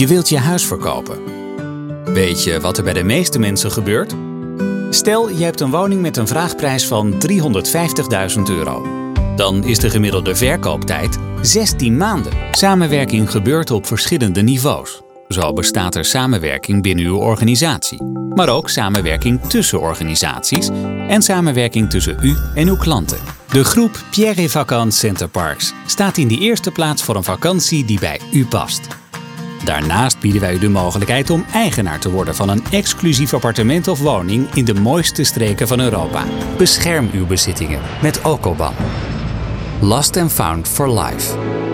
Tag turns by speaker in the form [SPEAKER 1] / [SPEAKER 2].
[SPEAKER 1] Je wilt je huis verkopen. Weet je wat er bij de meeste mensen gebeurt? Stel, je hebt een woning met een vraagprijs van 350.000 euro. Dan is de gemiddelde verkooptijd 16 maanden. Samenwerking gebeurt op verschillende niveaus. Zo bestaat er samenwerking binnen uw organisatie, maar ook samenwerking tussen organisaties en samenwerking tussen u en uw klanten. De groep Pierre Vacances Center Parks staat in de eerste plaats voor een vakantie die bij u past. Daarnaast bieden wij u de mogelijkheid om eigenaar te worden van een exclusief appartement of woning in de mooiste streken van Europa. Bescherm uw bezittingen met Okoban. Lost and Found for Life.